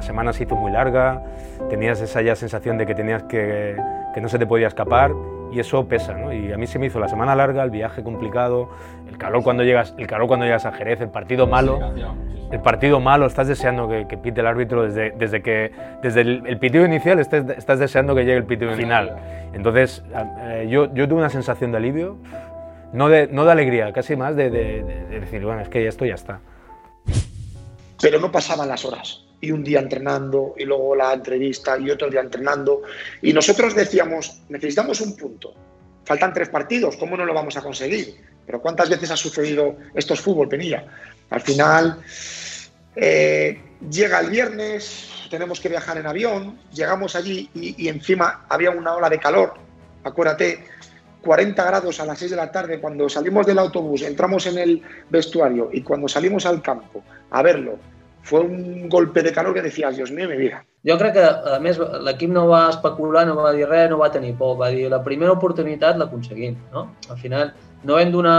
la semana se hizo muy larga, tenías esa ya sensación de que tenías que, que no se te podía escapar y eso pesa, ¿no? Y a mí se me hizo la semana larga, el viaje complicado, el calor cuando llegas, el calor cuando llegas a Jerez, el partido malo, el partido malo, estás deseando que, que pite el árbitro desde, desde que desde el, el pitido inicial estás, estás, deseando que llegue el pitido final. Entonces eh, yo, yo tuve una sensación de alivio, no de, no de alegría, casi más de, de, de decir, bueno, es que esto ya está. Pero no pasaban las horas y un día entrenando y luego la entrevista y otro día entrenando. Y nosotros decíamos, necesitamos un punto. Faltan tres partidos, ¿cómo no lo vamos a conseguir? Pero ¿cuántas veces ha sucedido esto es fútbol, Penilla? Al final eh, llega el viernes, tenemos que viajar en avión, llegamos allí y, y, encima había una ola de calor, acuérdate, 40 grados a las 6 de la tarde, cuando salimos del autobús, entramos en el vestuario y cuando salimos al campo a verlo, fue un golpe de calor que decías, Dios mío, mi vida. Jo crec que, a més, l'equip no va especular, no va dir res, no va tenir por, va dir la primera oportunitat l'aconseguim, no? Al final, no vam donar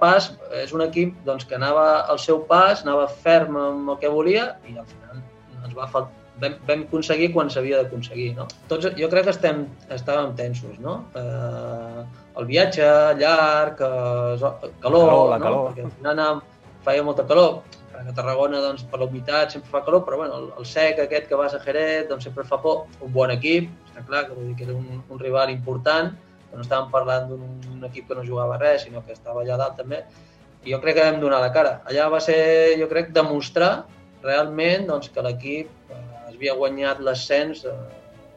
pas, és un equip doncs, que anava al seu pas, anava ferm amb el que volia i al final ens va faltar, vam, vam aconseguir quan s'havia d'aconseguir, no? Tots, jo crec que estem, estàvem tensos, no? Eh, el viatge llarg, eh, calor, calor, no? calor. Perquè al final anàvem, feia molta calor, a Tarragona doncs, per la humitat sempre fa calor, però bueno, el, el sec aquest que vas a Jerez doncs, sempre fa por. Un bon equip, està clar que, vull dir que era un, un rival important, que no estàvem parlant d'un equip que no jugava res, sinó que estava allà dalt també, i jo crec que vam donar la cara. Allà va ser, jo crec, demostrar realment doncs, que l'equip eh, havia guanyat l'ascens eh,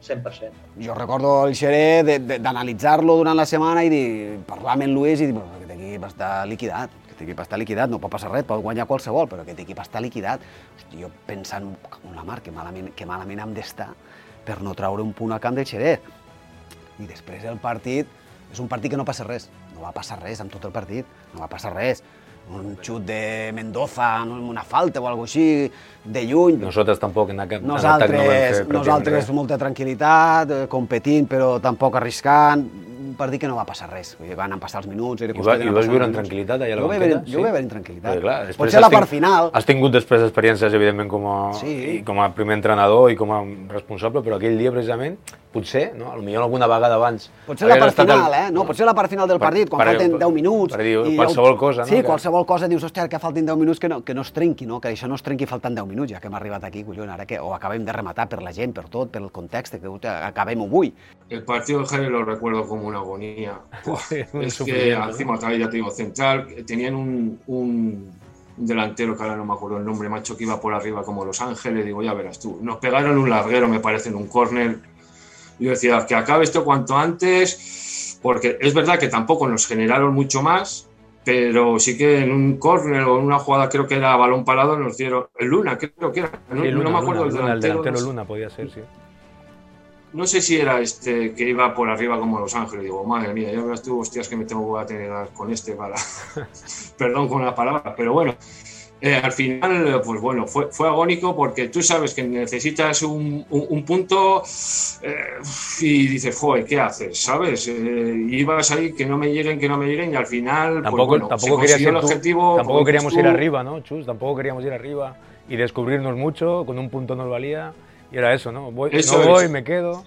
100%. Jo recordo el Xeré d'analitzar-lo durant la setmana i dir, parlar amb en Luis i dir, aquest equip està liquidat, aquest equip està liquidat, no pot passar res, pot guanyar qualsevol, però aquest equip està liquidat. Hosti, jo pensant, la mar, que malament, que malament hem d'estar per no traure un punt al camp del Xerès. I després el partit, és un partit que no passa res, no va passar res amb tot el partit, no va passar res. Un xut de Mendoza, una falta o alguna així, de lluny. Nosaltres tampoc en aquest nosaltres, en atac no vam fer nosaltres res. molta tranquil·litat, eh, competint però tampoc arriscant, un partit que no va passar res. Vull dir, van passar els minuts... Era I, va, I vas viure en tranquil·litat allà a la Jo banqueta? jo vaig veure en tranquil·litat. Perquè, clar, Potser la part final... Has tingut després experiències, evidentment, com a, Sí. i com a primer entrenador i com a responsable, però aquell dia, precisament, potser, no? potser alguna vegada abans... Potser la part final, el- eh? No, potser la part final del Per- partit, quan per- falten 10 minuts... per dir, i qualsevol cosa, no? Sí, Que- qualsevol cosa, dius, hòstia, que faltin 10 minuts, que no, que no es trenqui, no? Que això no es trenqui faltant 10 minuts, ja que hem arribat aquí, collons, ara que o acabem de rematar per la gent, per tot, per el context, que acabem avui. El partido de Jerez lo recuerdo como una agonía. Sí, es que encima otra vez ya te digo, central, tenían un, un delantero que ahora no me acuerdo el nombre, macho, que iba por arriba como Los Ángeles, digo, ya verás tú. Nos pegaron un larguero, me parece, en un córner. Yo decía, que acabe esto cuanto antes, porque es verdad que tampoco nos generaron mucho más, pero sí que en un córner o en una jugada, creo que era balón parado, nos dieron. El Luna, creo que era. No, Sí, no Luna, me acuerdo Luna, el Luna, el delantero. delantero Luna podía ser, sí. No sé si era este que iba por arriba como Los Ángeles. Digo, madre mía, ya verás tú, hostias, que me tengo que tener con este para. Perdón con la palabra, pero bueno. eh, al final, pues bueno, fue, fue agónico porque tú sabes que necesitas un, un- un punto eh, y dices, joder, ¿qué haces? ¿Sabes? Eh, y ibas ahí, que no me lleguen, que no me lleguen, y al final, pues Tampoco, bueno, se tampoco, consiguió el tú- objetivo. tampoco queríamos ir arriba, ¿no, Chus? Tampoco queríamos ir arriba y descubrirnos mucho, con un punto nos valía, y era eso, ¿no? Voy, Eso no voy, es. me quedo.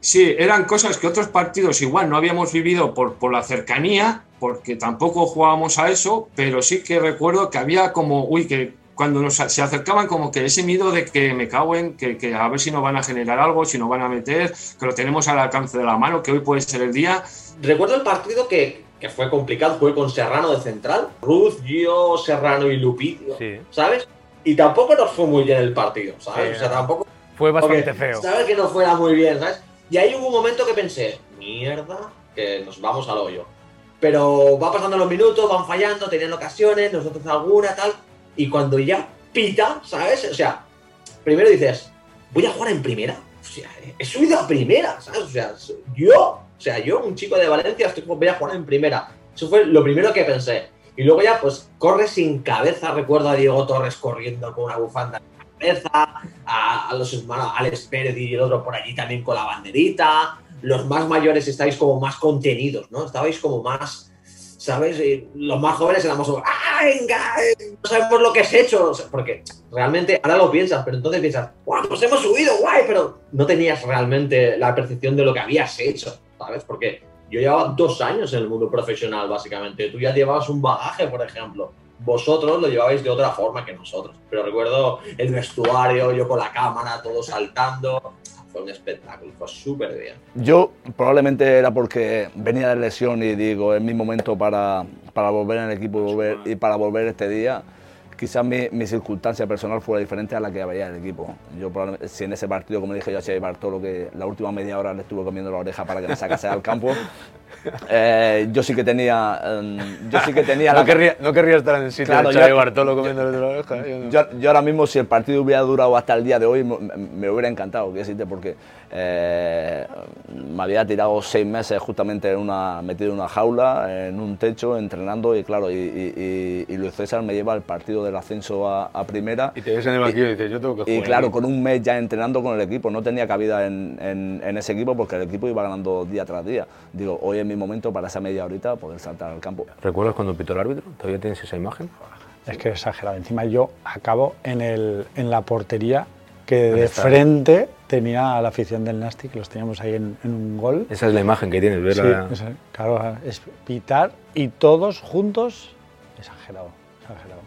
Sí, eran cosas que otros partidos igual no habíamos vivido por, por la cercanía, porque tampoco jugábamos a eso, pero sí que recuerdo que había como, uy, que cuando nos se acercaban como que ese miedo de que me cago en, que, que a ver si nos van a generar algo, si nos van a meter, que lo tenemos al alcance de la mano, que hoy puede ser el día. Recuerdo el partido que, que fue complicado, fue con Serrano de central, Ruz, yo, Serrano y Lupillo, Sí. ¿sabes? Y tampoco nos fue muy bien el partido, ¿sabes? Sí, o sea, tampoco Fue bastante Ok, feo. Sabes que no fuera muy bien, ¿sabes? Y ahí hubo un momento que pensé, mierda, que nos vamos al hoyo. Pero va pasando los minutos, van fallando, tenían ocasiones, nosotros alguna, tal. Y cuando ya pita, ¿sabes? O sea, primero dices, voy a jugar en primera. O sea, he subido a primera, ¿sabes? O sea, yo, o sea, yo, un chico de Valencia, estoy, voy a jugar en primera. Eso fue lo primero que pensé. Y luego ya, pues, corre sin cabeza. Recuerdo a Diego Torres corriendo con una bufanda cabeza, a, a los hermanos Alex Pérez y el otro por allí también con la banderita. Los más mayores estáis como más contenidos, ¿no? Estabais como más, ¿sabes? Y los más jóvenes éramos, ¡ah, venga! No sabemos lo que has hecho. Porque realmente ahora lo piensas, pero entonces piensas, ¡guau, pues hemos subido, guay! Pero no tenías realmente la percepción de lo que habías hecho, ¿sabes? Porque yo llevaba dos años en el mundo profesional, básicamente. Tú ya llevabas un bagaje, por ejemplo. Vosotros lo llevabais de otra forma que nosotros. Pero recuerdo el vestuario, yo con la cámara, todo saltando fue un espectáculo, fue súper bien. Yo probablemente era porque venía de lesión y digo, es mi momento para, para volver en el equipo y, volver, y para volver este día. Quizás mi, circunstancia personal fuera diferente a la que había el equipo. Yo probablemente, si en ese partido, como dije yo a Xavi Bartolo, que la última media hora le estuve comiendo la oreja para que me sacase al campo, eh, yo sí que tenía, eh, yo sí que tenía. no, la... querría, no querría estar en el sitio claro, de Xavi Bartolo comiéndole la oreja. Yo, no. yo, yo, ahora mismo, si el partido hubiera durado hasta el día de hoy, me, me hubiera encantado, que decirte, porque eh, me había tirado seis meses justamente en una, metido en una jaula, en un techo, entrenando, y claro, y, y, y Luis César me lleva al partido del ascenso a, a primera. Y te ves en el banquillo y, dices, yo tengo que jugar. Y claro, con un mes ya entrenando con el equipo, no tenía cabida en, en, en ese equipo porque el equipo iba ganando día tras día. Digo, hoy es mi momento para esa media horita poder saltar al campo. ¿Recuerdas cuando pitó el árbitro? ¿Todavía tienes esa imagen? Es que es exagerado. Encima yo acabo en, el, en la portería que de está? frente tenía a la afición del Nasty, que los teníamos ahí en, en un gol. Esa es la imagen que tienes, ¿verdad? Sí, esa, claro, es pitar y todos juntos, exagerado, exagerado.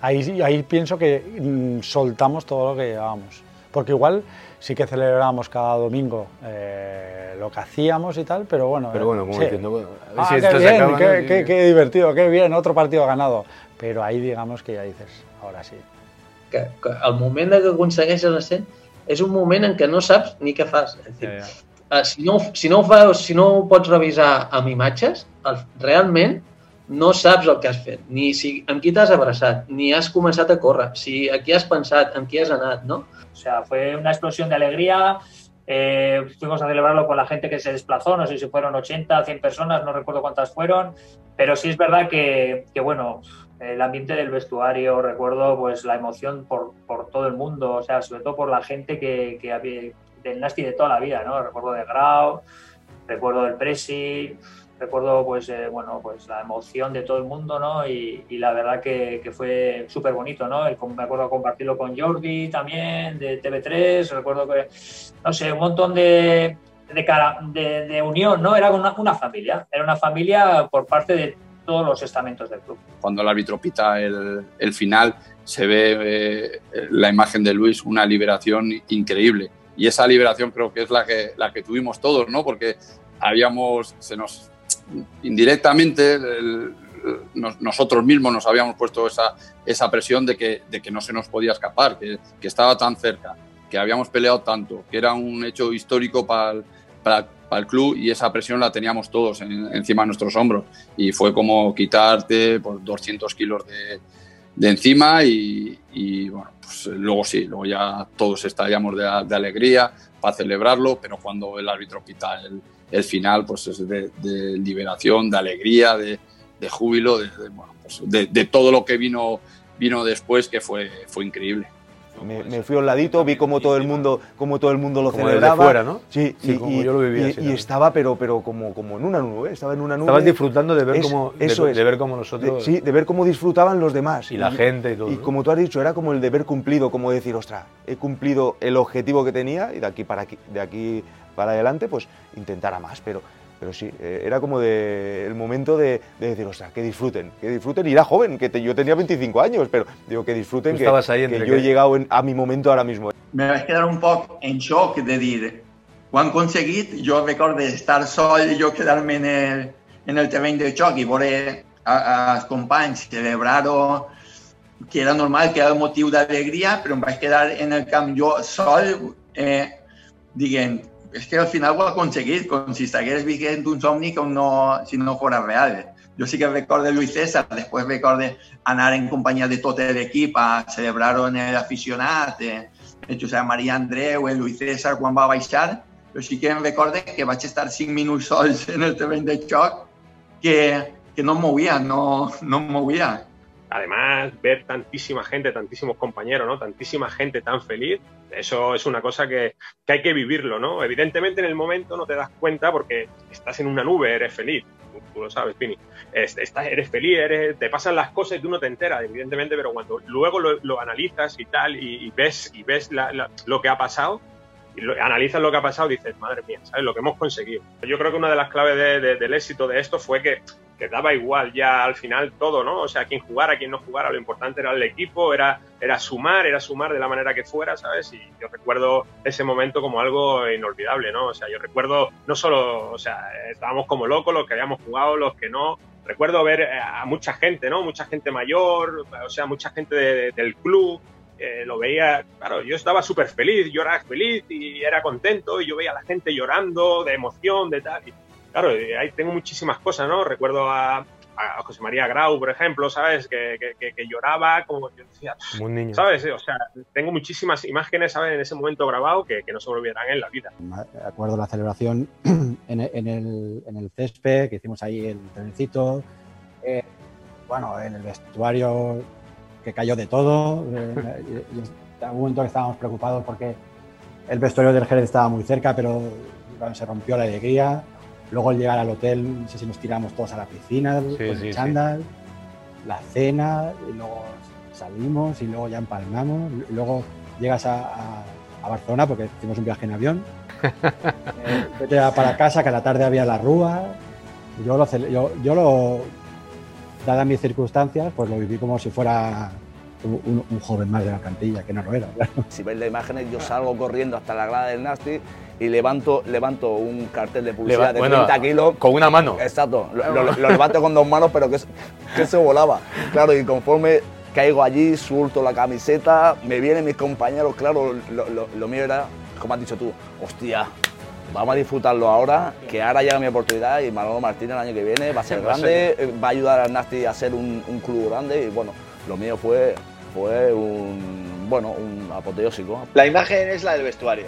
Ahí, ahí pienso que mm, soltamos todo lo que llevábamos. Porque igual sí que celebrábamos cada domingo eh, lo que hacíamos y tal, pero bueno. Pero bueno, como sí. diciendo, bueno, a ver ah, si qué bien, acaba. qué, ¿no? qué- qué divertido, qué bien, otro partido ganado. Pero ahí digamos que ya dices, ahora sí. Que, que el moment que aconsegueixes l'ascens és un moment en què no saps ni què fas. És dir, Ja, ja. eh, si, no, si, no ho fas, si no ho pots revisar amb imatges, el, realment no saps el que has fet, ni si, amb qui t'has abraçat, ni has començat a córrer, si a qui has pensat, amb qui has anat, no? O sea, fue una explosión de alegría. eh, fuimos a celebrarlo con la gente que se desplazó, no sé si fueron 80, 100 personas, no recuerdo cuántas fueron, pero sí es verdad que, que, bueno, el ambiente del vestuario, recuerdo pues la emoción por, por todo el mundo, o sea, sobre todo por la gente que, que del Nasty de toda la vida, ¿no? Recuerdo de Grau, recuerdo del Presi, recuerdo pues eh, bueno pues la emoción de todo el mundo no y, y la verdad que, fue súper bonito no el, me acuerdo compartirlo con Jordi también de TV3 recuerdo que no sé un montón de de, cara, de, de unión no era una, una, familia era una familia por parte de todos los estamentos del club. Cuando el árbitro pita el, el final se ve eh, la imagen de Luis una liberación increíble. Y esa liberación creo que es la que la que tuvimos todos no porque habíamos se nos indirectamente nosotros mismos nos habíamos puesto esa, esa presión de que, de que, no se nos podía escapar, que, que, estaba tan cerca, que habíamos peleado tanto, que era un hecho histórico para el, para, para el club y esa presión la teníamos todos en, encima de nuestros hombros. Y fue como quitarte por 200 kilos de, de encima y, y, bueno, pues luego sí, luego ya todos estallamos de, de alegría para celebrarlo, pero cuando el árbitro pita el el final pues es de, de liberación, de alegría, de, de júbilo, de, bueno, pues de, todo lo que vino, vino después, que fue, fue increíble. Me, me, fui a un ladito, vi como todo el mundo, como todo el mundo lo como celebraba. Desde fuera, ¿no? Sí, sí y, como yo lo vivía. Y, así, y estaba, pero, pero como, como en una nube, estaba en una nube. Estabas disfrutando de ver es, cómo, eso de, es. de, ver cómo nosotros. De, sí, de ver cómo disfrutaban los demás. Y, y la gente y todo. Y ¿no? como tú has dicho, era como el deber cumplido, como decir, ostras, he cumplido el objetivo que tenía y de aquí para aquí, de aquí para adelante, pues intentar a más. Pero pero sí, eh, era como de, el momento de, de, decir, o sea, que disfruten, que disfruten. Y era joven, que te, yo tenía 25 años, pero digo, que disfruten, que, ahí que yo he llegado en, a mi momento ahora mismo. Me vaig quedar un poc en xoc de dir, ho han aconseguit, jo recordo estar sol i jo quedar-me en, el, en el terreny de xoc i veure als companys celebrar-ho, que era normal, que era motiu d'alegria, però em vaig quedar en el camp jo sol, eh, dient, és que al final ho ha aconseguit, com si estigués vivint un somni com no, si no fos real. Jo sí que recordo Luis César, després recordo anar en companyia de tot l'equip a celebrar-ho en l'aficionat, eh, Josep Maria Andreu, Luis César quan va baixar, però sí que em recordo que vaig estar cinc minuts sols en el terreny de xoc que, que no em movia, no, no em movia. Además, ver tantísima gente, tantísimos compañeros, ¿no? Tantísima gente tan feliz, eso es una cosa que, que hay que vivirlo, ¿no? Evidentemente en el momento no te das cuenta porque estás en una nube, eres feliz, tú, lo sabes, Pini. Es- estás, eres feliz, eres, te pasan las cosas y tú no te enteras, evidentemente, pero cuando luego lo, analizas y tal, y, y ves, y ves lo que ha pasado, y lo- analizas lo que ha pasado, dices, madre mía, ¿sabes? Lo que hemos conseguido. Yo creo que una de las claves de- de- del éxito de esto fue que, que daba igual ya al final todo, ¿no? O sea, quién jugara, quién no jugara, lo importante era el equipo, era, era sumar, era sumar de la manera que fuera, ¿sabes? Y yo recuerdo ese momento como algo inolvidable, ¿no? O sea, yo recuerdo no solo, o sea, estábamos como locos los que habíamos jugado, los que no. Recuerdo ver eh, a mucha gente, ¿no? Mucha gente mayor, o sea, mucha gente de- del club, eh, lo veía, claro, yo estaba súper feliz, yo era feliz y era contento y yo veía a la gente llorando de emoción, de tal. Y, claro, y ahí tengo muchísimas cosas, ¿no? Recuerdo a, a José María Grau, por ejemplo, ¿sabes? Que, que- que- que lloraba, como yo decía, Como un niño. ¿sabes? O sea, tengo muchísimas imágenes, ¿sabes? En ese momento grabado que, que no se olvidarán en la vida. Me acuerdo la celebración en, el- en el, en el césped, que hicimos ahí el trencito. eh, bueno, en el vestuario que cayó de todo. eh, y- y en un momento que estábamos preocupados porque el vestuario del Jerez estaba muy cerca, pero bueno, se rompió la alegría. Luego al llegar al hotel, no sé si nos tiramos todos a la piscina con sí, el sí. chándal, la cena, y luego salimos y luego ya empalmamos. Y luego llegas a, a- a Barcelona porque hicimos un viaje en avión. Eh, vete a- para casa, que a la tarde había la rúa. Yo lo, yo, yo lo, dadas mis circunstancias, pues lo viví como si fuera un, joven más de la plantilla, que no lo era. claro. Si veis las imágenes, yo salgo corriendo hasta la grada del Nasty y levanto, levanto un cartel de publicidad Leva- de bueno, 30 kilos. Con una mano. Exacto, lo, lo- lo levanto con dos manos, pero que, se- que se volaba. Claro, y conforme caigo allí, suelto la camiseta, me vienen mis compañeros, claro, lo, lo- lo mío era, como has dicho tú, hostia, vamos a disfrutarlo ahora, que ahora llega mi oportunidad y Manolo Martínez el año que viene va a ser grande, eh, va a ayudar al Nasty a ser un, un club grande y bueno, lo mío fue, fue un, bueno, un apoteósico. La imagen es la del vestuario.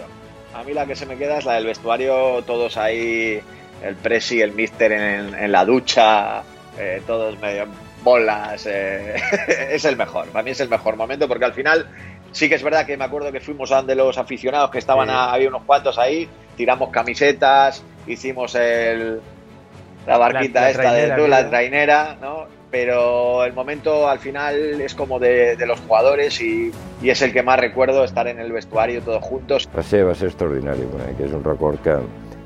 A mí la que se me queda es la del vestuario, todos ahí, el presi, el mister en, en la ducha, eh, todos medio bolas. eh, es el mejor, para mí es el mejor momento porque al final sí que es verdad que me acuerdo que fuimos a donde los aficionados que estaban, Sí. a- había unos cuantos ahí, tiramos camisetas, hicimos el, la barquita La- la esta trainera, de tú, la trainera, ¿no? Pero el momento al final es como de, de los jugadores y, y es el que más recuerdo, estar en el vestuario todos juntos. Va ser, va ser extraordinari, eh, que és un record que,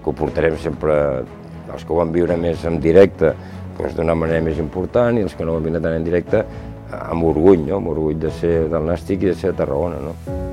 que ho portarem sempre, els que ho van viure més en directe, doncs d'una manera més important, i els que no ho han viure tant en directe, amb orgull, no? amb orgull de ser del Nàstic i de ser de Tarragona. No?